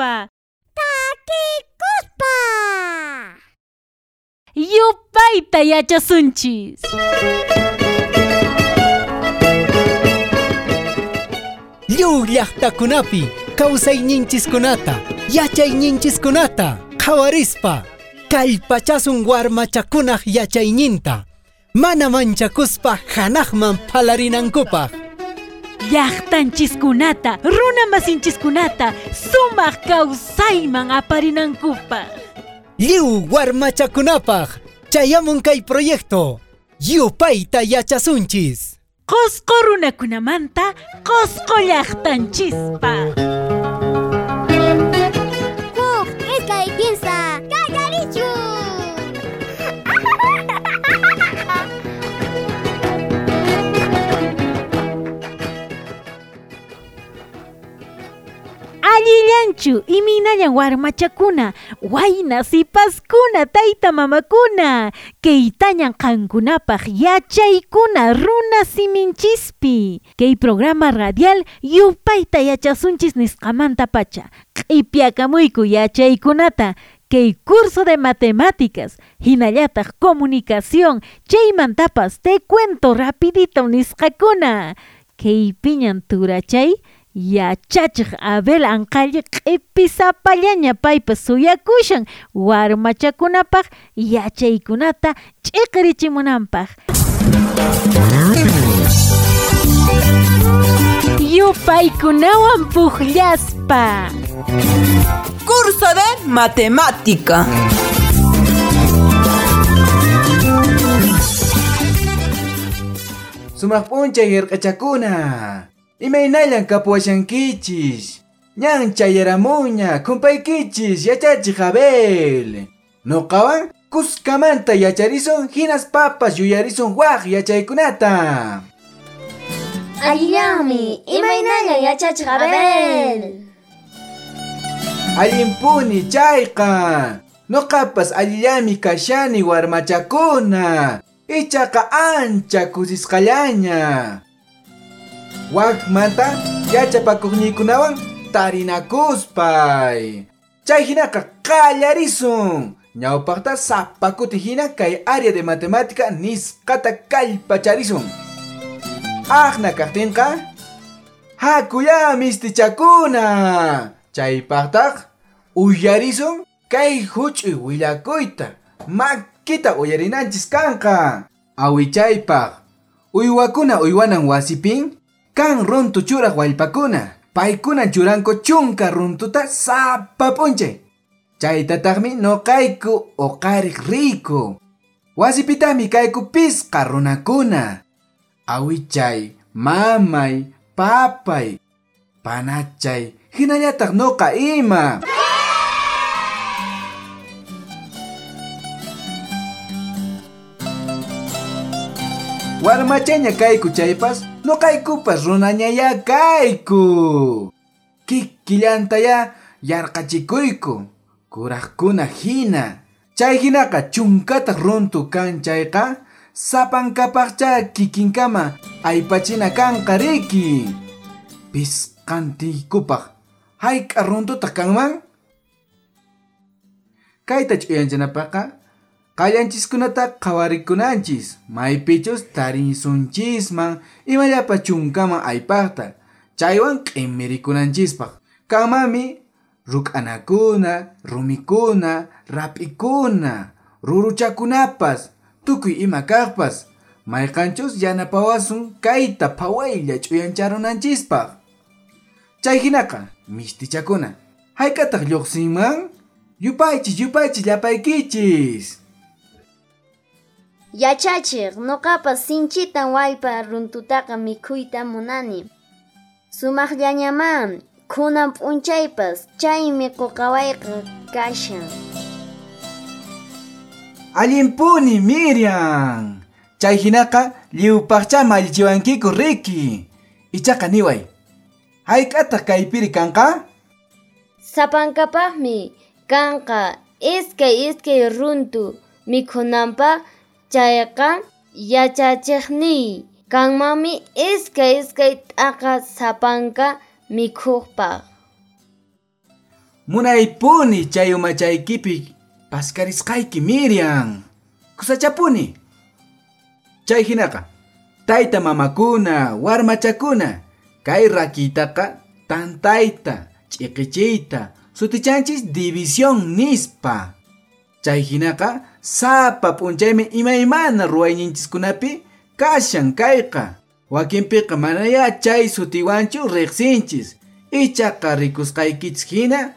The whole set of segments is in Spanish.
Takikuspa. Takikuspa. Yupayta yachasunchis. Lliw llaqtakunapi kawsayninchiskunata yachayninchiskunata qhawarispa kallpachasun warmachakunaq yachayninta mana manchakuspa hanaqman phalarinankupaq Llaqtanchiskunata, runa masinchiskunata, sumaq kawsayman aparinankupaq. lliw warmachakunapaq chayamun kay proyecto yupayta yachasunchis Qusqu runakunamanta, qusqu llaqtanchispa. Allillanchu iminayan warmachakuna, wayna sipaskuna, tayta mamakuna, keitañan qankunapaq yachaykuna runa siminchispi. Kay programa radial yupayta yachasunchis nisqamanta pacha. Q'ipiakamuyku yachaykunata, kay curso de matemáticas, hinallataq comunicación, chaymantapas te cuento rapidito nisqakuna. Kay piñan turachay, yachachiq Abel Anqalli q'ipisapallaña paypas suyakushan warmachakunapaq yachaykunata ch'iqrichimunanpaq. Yupaykunawan puqllaspa. Curso de matemática. Sumaq p'unchay hirq'achakuna imaynallan kapuwashankichis ñan chayaramuña kumpaykichis yachachiq Abel nuqawan kuskamanta yacharisun hinas papas yuyarisun waq yachaykunata. Allillanmi. Imaynalla yachachiq Abel. allimpuni chayqa. Nuqapas allillami kashani warmachakuna. Ichaqa ancha kusisqallaña wakmanta yachapakuqniykunawan tarinakuspay chay hinaqa qallarisun ñawpaqta sapakuti hina kay área de matemática nisqata kallpacharisun aqna kaqtinqa hakuya mistichakuna chaypaqtaq uyarisun kay huch'uy willakuyta makkita uyarinanchis kanqa awichaypaq uywakuna uywanan wasipin kan runtu churaq wallpakuna. Paykuna churanku chunka runtuta p'unchay chaytataqmi noqayku uqariq riyku wasipitami kayku pisqa runakuna. Awichay mamay papay panachay hinallataq nuqa ima. Warmachaña kayku chaypas nuqaykupas runañaya kayku kikillantaya yarqachikuyku kuraqkuna hina. Chay hinaqa chunkataq runtu kan chayqa sapankapaqcha kikinkama aypachina kanqa riki. Pisqantiykupaq hayk'a runtutaq kanman? Kayta ch'uyanchanapaqa qallanchiskunata qhawarikunanchis maypichus tarinsunchisman imallapa chunkaman aypaqta chaywan q'imirikunanchispaq kanmanmi ruk'anakuna rumikuna rap'ikuna ruruchakunapas tukuy ima kaqpas mayqanchus yanapawasun kayta phawaylla ch'uyancharunanchispaq chay hinaqa mistichakuna. Hayk'ataq lluqsinman yupaychis yupaychis llapaykichis Yachachiq, nuqapas sinchitan waypa runtutaqa mikhuyta munani. Sumaqllañamá, kunan p'unchaypas, chaymi quqawayqa kashan. allimpuni Miriam chay hinaqa lliwpaqcha mallichiwankiku riki ichaqa niway hayk'ataq kaypiri kanqa Sapankapaqmi kanqa iskay iskay runtu mikhunanpaq chayqa yachachiqniy kanmanmi iskay iskay t'aqa sapanka mikhuqpaq. Munaypuni chay umachaykipi paskarisqayki Miriam. Kusachapuni. Chay hinaqa tayta mamakuna, warmachakuna kay rakitaqa tantayta, ch'iqichiyta, sutichanchis división nispa. Chay hinaqa sapa p'unchaymi imaymana ruwayninchiskunapi kashan kayqa. Wakinpiqa manaya chay sutiwanchu riqsinchis. Ichaqa rikusqaykichis hina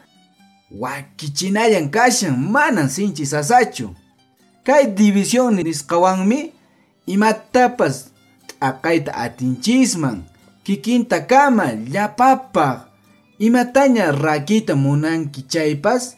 wakichinayan kashan manan sinchis asachu. Kay división nisqawanmi imatapas t'aqayta atinchisman. Kikinta kama llapapaq imataña rakita munanki chaypas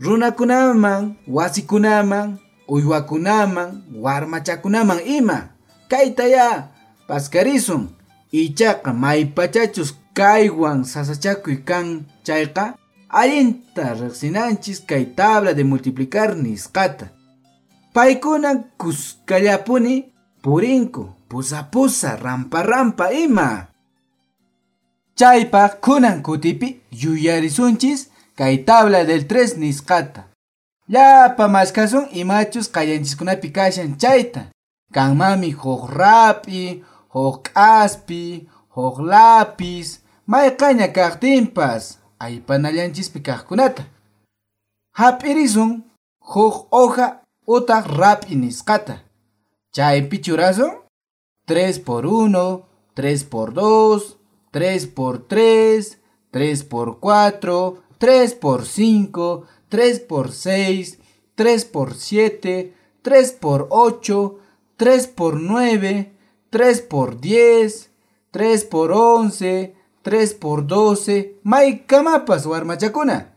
runakunaman, wasikunaman, uywakunaman, warmachakunaman ima. Kaytaya paskarisun. Ichaqa maypachachus kaywan sasachakuy kan chayqa allinta riqsinanchis kay tabla de multiplicar nisqata. Paykuna kuskallapuni purinku, pusa pusa, rampa rampa ima. Chaypaq kunan kutipi yuyarisunchis kay tabla del 3 nisqata. Llapa maskasun imachus qallanchiskunapi kashan chayta. Kanmami huk rapi, huk k'aspi, huk lapis, mayqaña kaqtinpas aypanallanchispi kaqkunata. Hap'irisun huk hoja utaq rapi nisqata. Chaypi churasun 3 por 1, 3 por 2, 3 por 3, 3 por 4, 3 por 5, 3 por 6, 3 por 7, 3 por 8, 3 por 9, 3 por 10, 3 por 11, 3 por 12, maykamapas warmachakuna.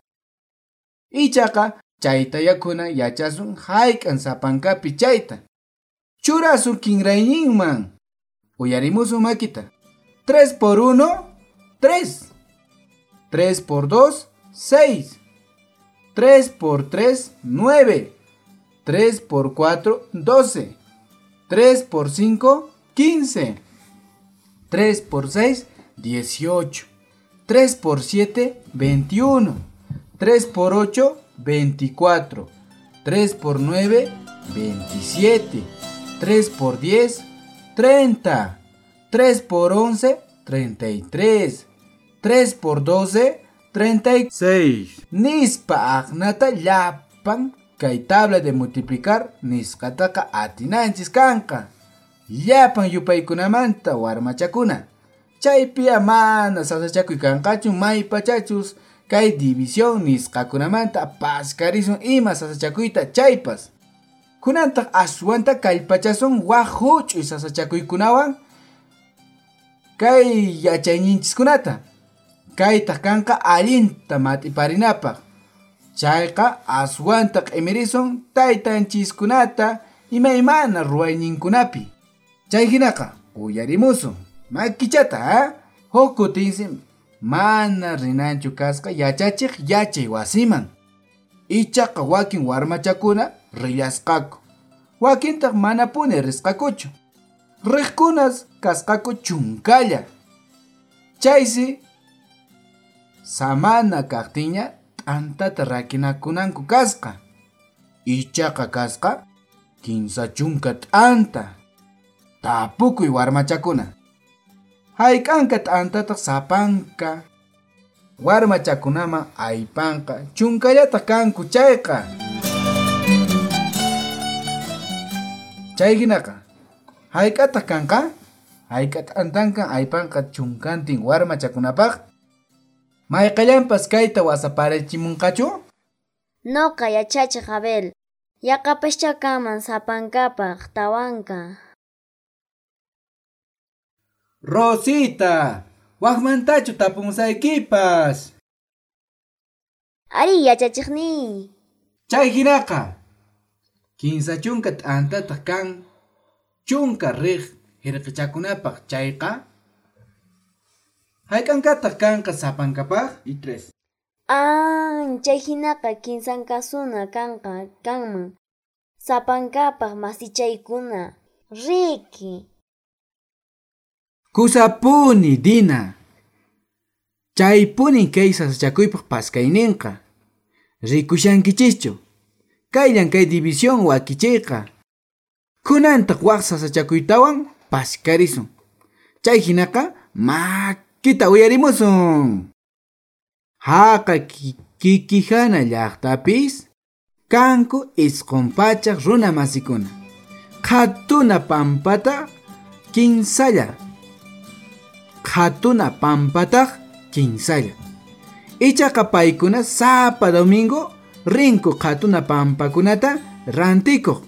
Ichaqa chayta yakuna yachasun hayk'an sapankapi chayta. Churasun kinrayninman. Uyarimusun makita. 3 por 1, 3. 3 por 2, 6. 3 por 3, 9. 3 por 4, 12. 3 por 5, 15. 3 por 6, 18. 3 por 7, 21. 3 por 8, 24. 3 por 9, 27. 3 por 10, 30. 3 por 11, 33. 3 por 12, 36. Nispa agnata llapan kay tabla de multiplicar niskataqa atinanchis kanqa. Llapan yupaykunamanta warmachakuna. Chaypi mana sasachakuy kanqachu maypachachus kay división nisqakunamanta paskarisun ima sasachakuyta chaypas. Kunantaq aswanta kallpachasun waq huch'uy sasachakuykunawan kay yachayninchiskunata. Kaytaq kanqa allinta matiparinapaq. Chayqa aswanta q'imirisun taytanchiskunata imaymana ruwayninkunapi. Chay hinaqa uyarimusun makichata ha? Huk kutinsi mana rinanchu kasqa yachachiq yachay wasiman. Ichaqa wakin warmachakuna rillasqaku. Wakintaq manapuni risqakuchu. Riqkunas kasqaku chunkalla. Chaysi samana kaqtiña t'antata rakinakunanku kasqa. Ichaqa kasqa kinsa chunka t'anta. Tapukuy warmachakuna. Hayk'anka t'antataq sapanka. Warmachakunaman aypanqa chunkallata kanku chayqa. Chay hinaqa hayk'ataq kanqa? Hayk'a t'antanqa aypanqa chunkantin warmachakunapaq? Mayqallanpas kayta wasaparichimunqachu? Noqa yachachiq Abel. Yaqapaschakaman sapankapaq tawanka. Rosita, waqmantachu tapumusaykipas. Ari yachachiqni. Chay hinaqa kinsa chunka t'antataq kan chunka riq hirqichakunapaq chayqa hayk'ankataq kanqa sapankapaq y tres. Ah, chay hinaqa kinsankasuna kanqa kanman. Sapankapaq masichaykuna. Riki. Kusapuni Dina. Chaypunin kay sasachakuypaq paskayninqa. Rikushankichischu. Kayllan kay división wakichayqa. Kunantaq waq sasachakuytawan paskarisun. Chay hinaqa makita uyarimusun. Haqa ki- kikihana llaqtapis kanku isqunpachaq runa masikuna. Qhatuna pampata kinsalla. Qhatuna pampataq kinsalla. Ichaqa paykuna sapa domingo rinku qhatuna pampakunata rantikuq.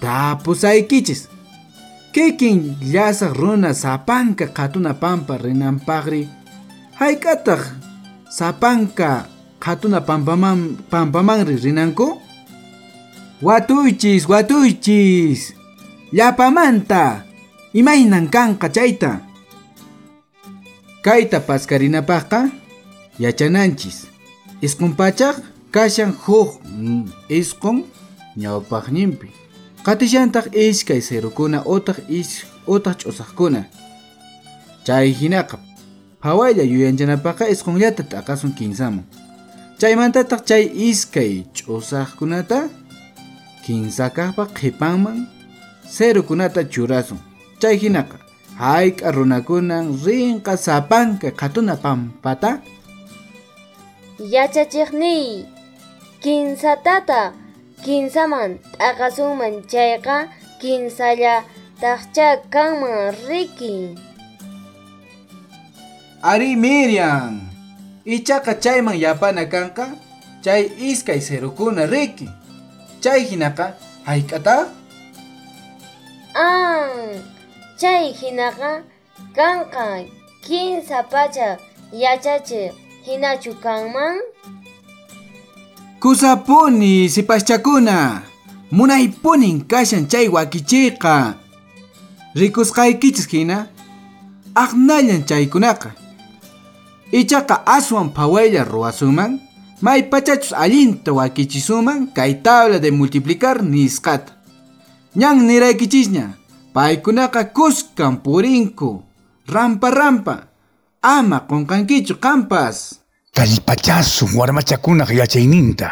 Tapusaykichis. Kikin llasaq runa sapanka qhatuna pampa rinanpaqri. Hayk'ataq sapanka qhatuna pampaman pampamanri rinanku? Watuychis watuychis llapamanta imaynan kanqa chayta. Kayta paskarinapaqqa yachananchis. Isqunpachaq kashan huk mm, isqun ñawpaqninpi qatishantaq iskay serukuna utaq is utaq ch'usaqkuna. Chay hinaqa phawaylla yuyanchanapaqqa isqunllata t'aqasun kinsaman chaymantataq chay iskay ch'usaqkunata kinsakaqpa qhipanman serukunata churasun. Chay hinaqa hayk'a runakunan rinqa sapanka qhatuna pampata. Yachachiqniy kinsatata kinsaman t'aqasunman chayqa kinsalla taqcha kanman riki. Ari Miriam ichaqa chayman yapana kanqa chay iskay serukuna riki chay hinaqa hayk'ataq An chay hinaqa kanqa kinsa pacha yachachiq hinachu kanman? Kusapuni sipaschakuna munaypunin kashan chay wakichiyqa. Rikusqaykichis hina? Aqnallan chaykunaqa. Ichaqa aswan phawaylla ruwasunman maypachachus allinta wakichisuman kay tabla de multiplicar nisqata. Ñan niraykichisña paykunaqa kuskan purinku. Rampa rampa. Ama qunqankichu qampas Kallpachazo warmachakunaq yachayninta.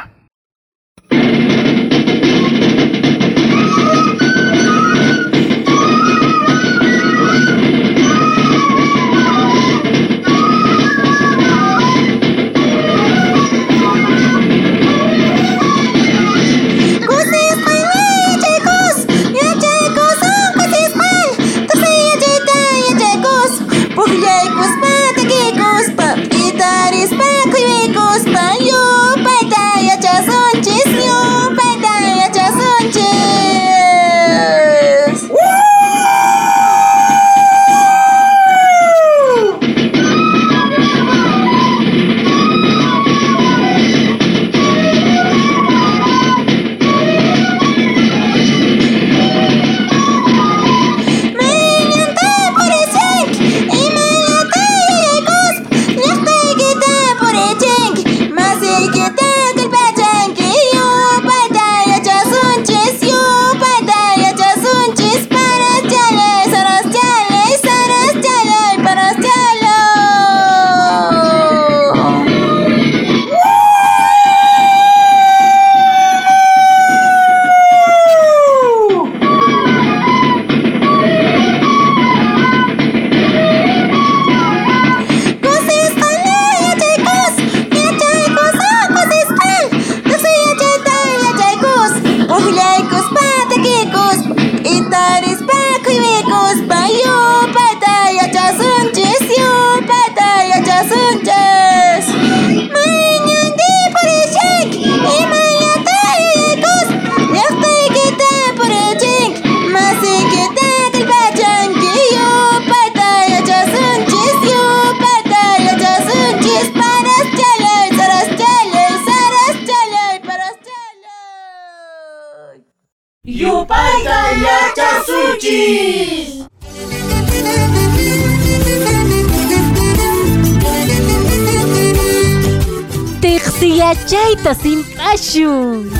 Tiqsiyachayta simpashun.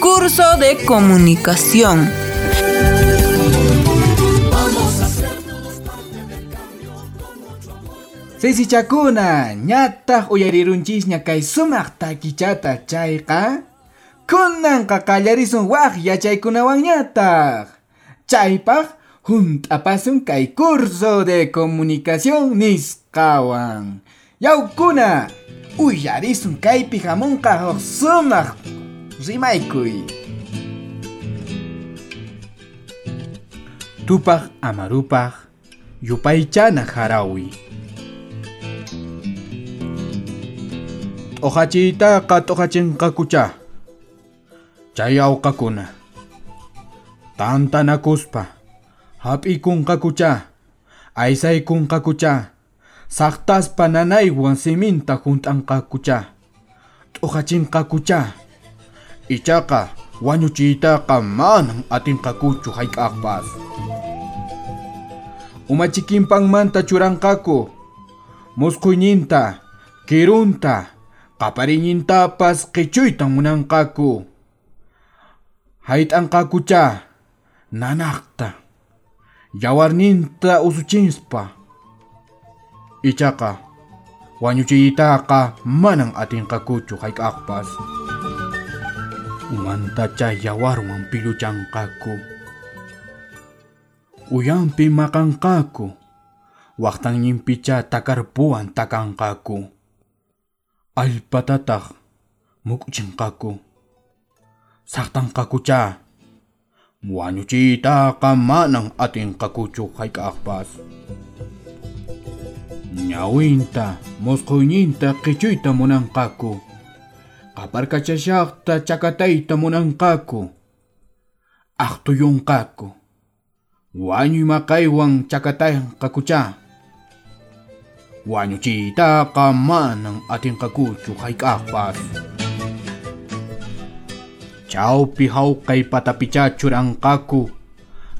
Curso de comunicación. Sisichakuna, ñataq uyarirunchis kay sumaq takichata chayqa kunanqa qallarisun waq yachaykunawan ñataq. Chaypaq juntapasun kay curso de comunicación nisqawan. Yaukuna, uyarisun kaypi hamunqa huk sumaq rimaykuy. Tupaq amarupaq yupaychana harawi. T'uhachiytaqa t'uhachinqakucha. Chay awqakuna. Tantanakuspa. Hap'ikunqakucha. Aysaykunqakucha. Saqtaspa nanaywan siminta hunt'anqakucha. T'uhachinqakucha. Ichaqa wañuchiytaqa manan atinqakuchu hayk'aqpas. Umachikinpanmanta churanqaku. Musquyninta, kirunta, qapariñintapas qichuytan munanqaku. Hayt'anqakucha nanaqta, yawarninta usuchinspa. Ichaka, wanyuchi itaka manang ating kakuchu kay akpas. Umanta chayawarwan piluchankaku. Uyampi cha takar buwan takang kaku. Alpatatak mukchinkaku. Saktankakucha. Wanyuchi itaka manang ating kakuchu kay kaakpas. Ñawinta, musquyninta qichuyta munanqaku. Qaparkachashaqta chakatayta munanqaku. Aqtuyunqaku. Wañuy maqaywan chakatayanqakucha. Wañuchiytaqa manan atinqakuchu hayk'aqpas. Chawpi hawqay patapicha churanqaku.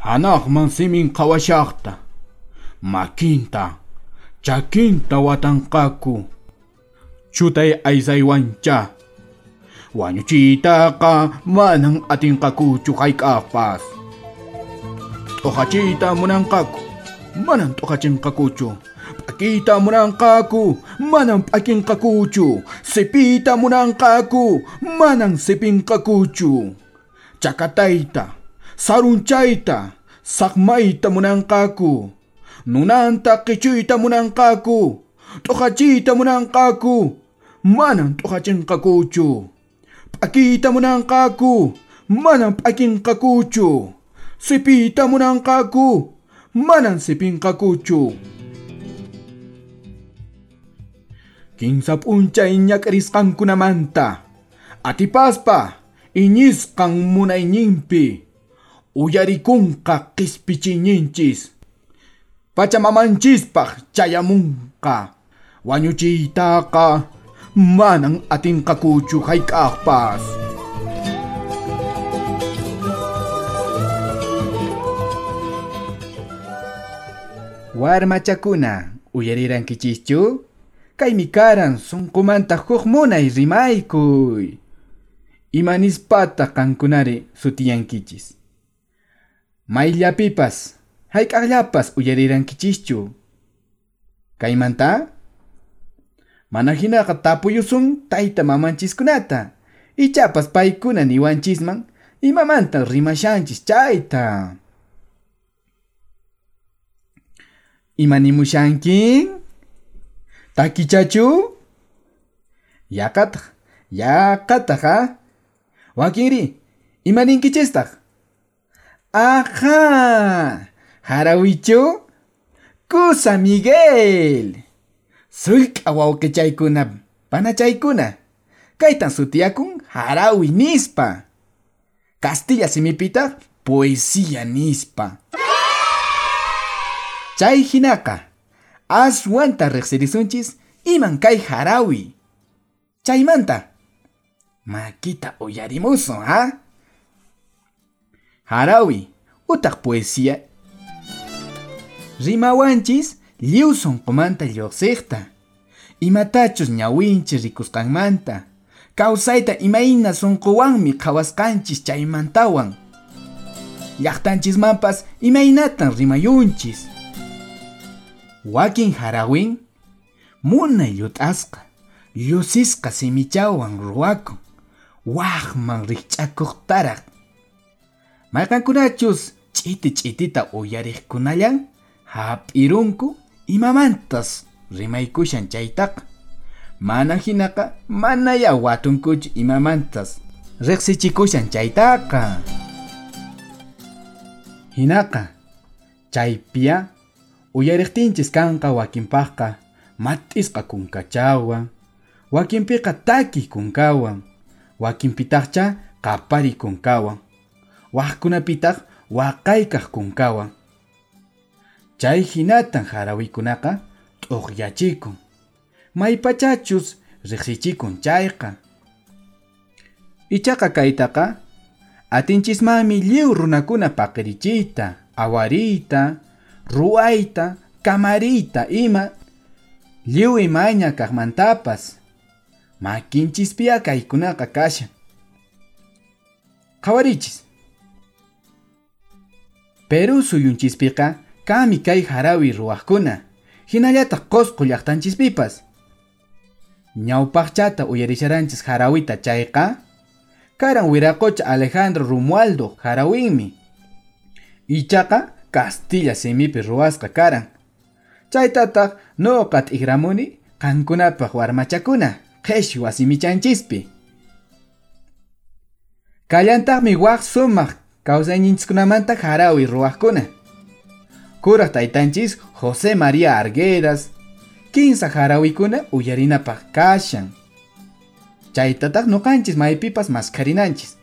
Hanaqman simin qhawashaqta. Makinta, chakinta watanqaku. Chutay aysaywancha. Wañuchiytaqa manan atinqakuchu hayk'aqpas. T'uhachiyta munanqaku. Manan t'uhachinqakuchu. P'akiyta munanqaku. Manan p'akinqakuchu. Sipiyta munanqaku. Manan sipinqakuchu. Chakatayta, sarunchayta, saqmayta munanqaku. Nunanta qichuyta munanqaku. T'uhachiyta munanqaku. Manan t'uhachinqakuchu. P'akiyta munanqaku. Manan p'akinqakuchu. Sipiyta munanqaku. Manan sipinqakuchu. Kinsa p'unchay ñak'risqankunamanta. Atipaspa iñisqan munayninpi. Uyarikunqa qispichiyninchis. Pachamamanchispak chayamunqa. Wañuchiytaqa manan atinqakuchu hayk'aqpas. Warmachakuna, uyarirankichichu? Kaymi karan sunqumanta huk munay rimaykuy. Imanispata kankunari sutiyankichis. Mayllapipas, hayk'aqllapas uyarirankichichu. Kaymanta? Mana hinaqa tapuyusun tayta mamanchiskunata. Ichapas paykuna niwanchisman imamanta rimashanchis chayta. Imanimushanki? Takichachu? Yaqataq, yaqataq ha? Wakinri, imaninkichistaq? Ajá, harawichu? Kusa Miguel. Sullk'a wawqichaykuna, panachaykuna. Kaytan sutiyakun harawi nispa. Castilla simipitaq poesía nispa. Chay hinaqa, aswanta riqsirisunchis iman kay harawi. Chaymanta, makita uyarimusun, ha? Harawi, utaq poesía. Rimawanchis lliw sunqumanta lluqsiqta. Imatachus ñawinchis rikusqanmanta. Kawsayta imayna sunquwanmi qhawasqanchis chaymantawan. Llaqtanchismanpas imaynatan rimayunchis. Wakin harawin munay llut'asqa llusisqa simichawan ruwakun waqman rikch'akuqtaraq mayqankunachus ch'iti ch'itita uyariqkunallan hap'irunku imamantas rimaykushan chaytaqa mana hinaqa manaya watunkuchu imamantas riqsichikushan chaytaqa hinaqa chaypiya uyariqtinchis kanqa wakinpaqqa mat'isqa kunkachawan wakinpiqa takiy kunkawan wakinpitaqcha qapari kunkawan waqkunapitaq waqaykaq kunkawan chay hinatan harawiykunaqa t'uqyachikun. Maypachachus riqsichikun chayqa. Ichaqa kaytaqa atinchishmami lliw runakuna paqirichiyta awariyta ruwayta kamariyta ima lliw imaña kaqmantapas makinchispiya kaykunaqa kashan. Qhawarichis Peru suyunchispiqa kami kay harawi ruwaqkuna hinallataq qosqu llaqtanchispipas ñawpaqchata uyarisharanchis harawita chayqa? Karan wiraqucha Alejandro Romualdo harawinmi. Ichaqa Castilla simipi ruwasqa karan. Chaytataq nuqa t'ikramuni qankunapaq warmachakuna qhesh wasimichanchispi kallantaqmi waq sumaq kawsayninchikkunamanta harawi ruwaqkuna kuraq taytanchis José María Arguedas kinsa harawikuna uyarinapaq kashan chaytataq nuqanchis maypipas maskarinanchis.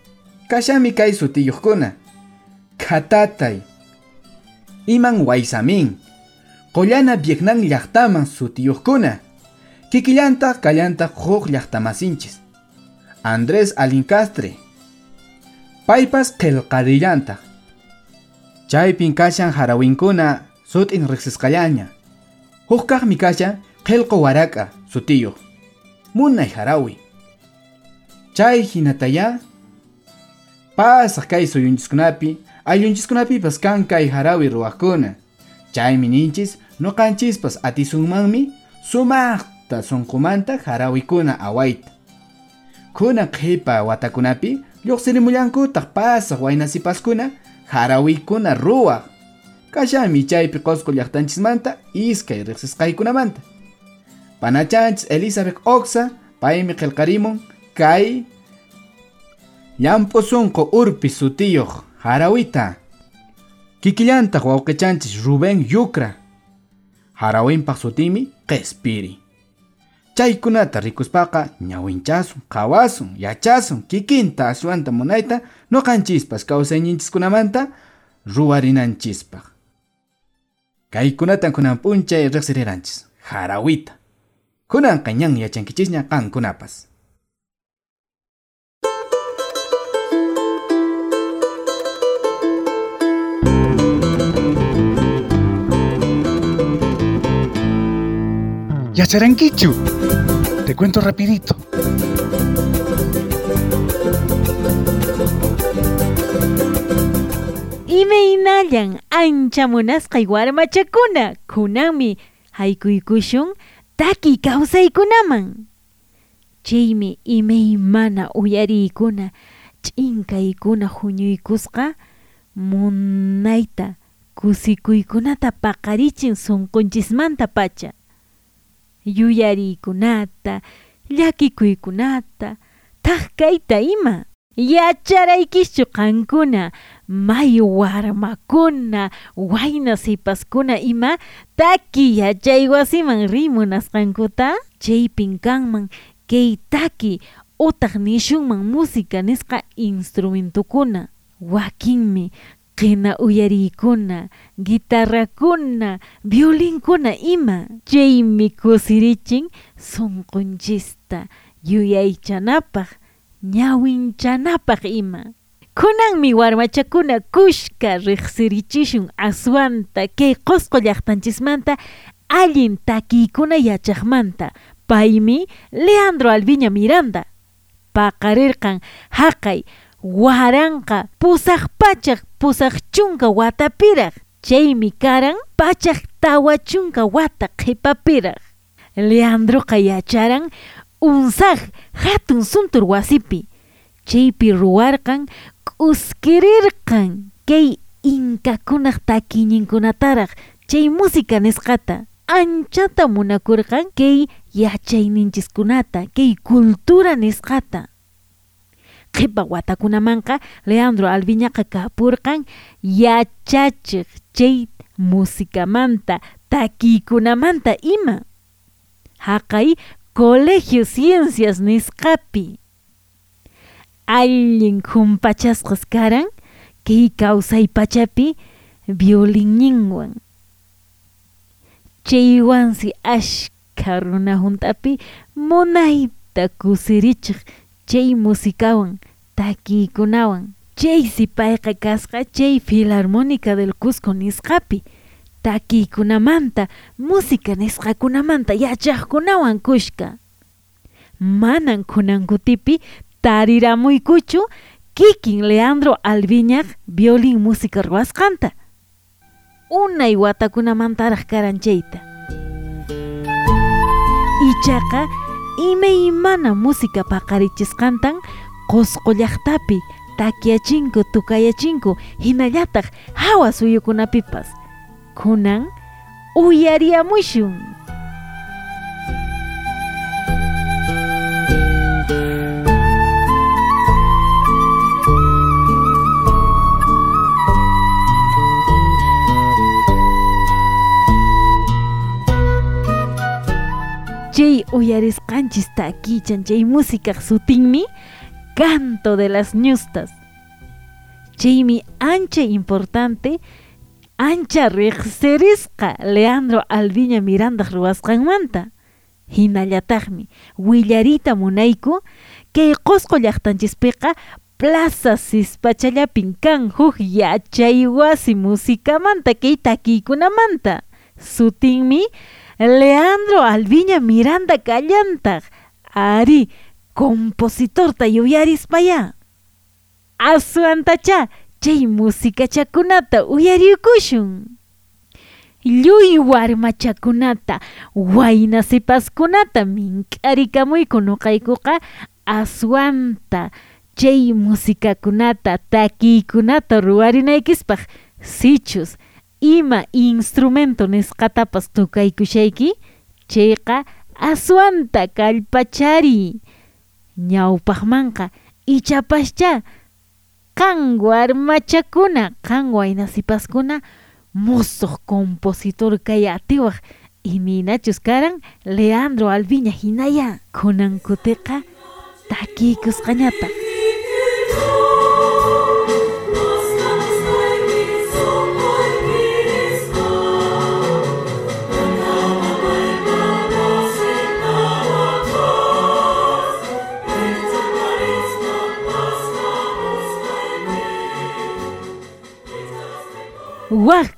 Kashami kay sutiyuqkuna khatatay iman waysamin qollana Vietnam llaqtaman sutiyuqkuna kikillantaq kallantaq huk llaqtamasinchis. Andrés Alincastre paypas qillqarillantaq chaypin kashan harawinkuna sutin riqsisqallaña huk kaqmi kashan qillqu waraka sutiyuq munay harawi. Chay hinataya pasaq kay suyunchiskunapi ayunchiskunapipas kan kay harawi ruwaqkuna chaymi ninchis nuqanchispas atisunmanmi sumaqta sunqumanta harawikuna awayta. Kunan qhipa watakunapi lluqsirimullankutaq pasaq waynasipaskuna harawikuna ruwaq kashami chaypi qosqu llaqtanchismanta iskay riqsisqaykunamanta panachanchis Elizabeth Oxa paymi qillqarimun kay llampu sunqu urpi sutiyuq harawita kikillantaq wawqichanchis Rubén Yucra. Harawinpaq sutimi qespiri chaykunata rikuspaqa ñawinchasun qhawasun yachasun kikinta aswanta munayta nuqanchispas kawsayninchiskunamanta ruwarinanchispaq kaykunatan kunan p'unchay riqsiriranchis harawita. Kunanqa ñan yachankichisña qankunapas. Yacharanquichu. Te cuento rapidito. Imaynallan ancha munasqay warmachakuna kunanmi haykuykushun taki kawsaykunaman chaymi imaymana uyariykuna ch'inkaykuna huñuykusqa munayta kusikuykunata paqarichin sunqunchismanta pacha yuyariykunata llakikuykunata thaqkayta ima yacharaykischu qankuna may warmakuna wayna sipaskuna ima taki yachay wasiman rimunasqankuta chaypin kanman kay taki utaq nishunman música nisqa instrumentukuna wakinmi qina uyariykuna guitarrakuna violinkuna ima. Chaymi kusirichin sunqunchista yuyaychanapaq ñawinchanapaq ima. Kunanmi warmachakuna kushka riqsirichishun aswanta kay qosqo llaqtanchismanta allin takiykuna yachaqmanta. Paymi Leandro Alviña Miranda paqarirqan haqay waranqa pusaq pachaq pusaq chunka watapiraq chaymi karan pachaq tawa chunka wata Leandro yacharan unsaj hatun suntur wasipi. Chaypi ruwarqan k'uskirirqan kay inkakunaq takiñinkunataraq. Chay música nisqata anchata munakurqan kay yachayninchiskunata kay cultura nisqata qhipa watakunamanqa Leandro Alviñaqa kapurqan yachachiq chay musikamanta takiykunamanta ima haqay colegio ciencias nisqapi allin humpachasqas karan kay kawsay pachapi violinninwan chaywansi ashka runa juntapi munayta kusirichiq chay musikawan takiykunawan chaysi payqa kasqa chay filarmónica del Cusco nisqapi. Takiykunamanta música nisqakunamanta yachaqkunawan kushka. Manan kunankutipi tariramuykuchu kikin Leandro Alviñaq violin música ruwasqanta unay watakunamantaraq karan chayta. Ichaqa imaymana musikapakarichisqantan tukaya takiyachinku tukayachinku hinallataq hawa suyukunapipas. Kunan uyariyamushun chay uyarisqanchis takichan chay música sutinmi canto de las ñustas. Chaymi ancha importante ancha riqsirisqa Leandro Alviña Miranda ruwasqanmanta hinallataqmi willarita munayku kay Qusqu llaqtanchispiqa plaza sispachallapin kan huk yachay wasi musikamanta kay takiykunamanta sutinmi Leandro Alviña Miranda Callantaq ari compositorta yuyarispaya aswantacha chay musikachakunata uyariykushun lluy warmachakunata wayna sipaskunata mink'arikamuyku nuqaykuqa aswanta chay musikakunata takiykunata ruwarinaykispaq sichus ima instrumento nisqatapas tukaykushayki chayqa aswanta kallpachari ñawpaqmanqa ichapascha kan warmachakuna kan waynasipaskuna musuq compositor kay atiwaq. Iminachus karan Leandro Alviña hinaya kunankutiqa takiykusqañata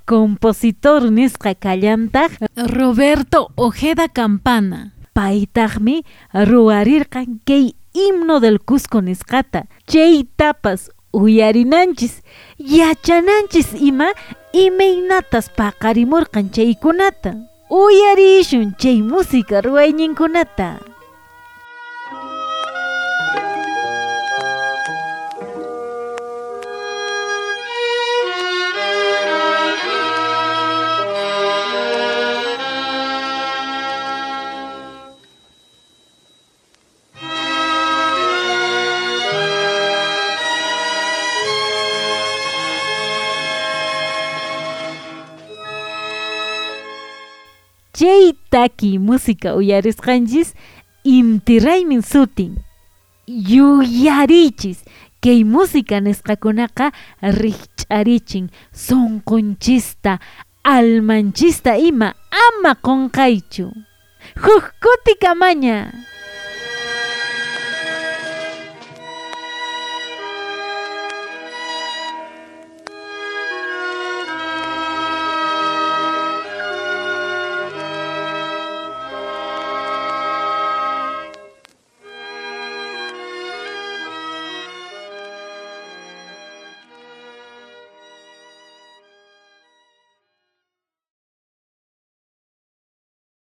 compositor nisqa kallantaq Roberto Ojeda Campana. Paytaqmi ruwarirqan kay himno del Cusco nisqata. Chaytapas uyarinanchis, yachananchis ima imaynatas paqarimurqan chaykunata. Uyarishun chay música ruwayninkunata. Chay taki música uyarisqanchis intiraymin sutin. Yuyarichis kay música nisqakunaqa rikch'arichin sunqunchista almanchista ima ama qunqaychu. Huk kuti kamaña.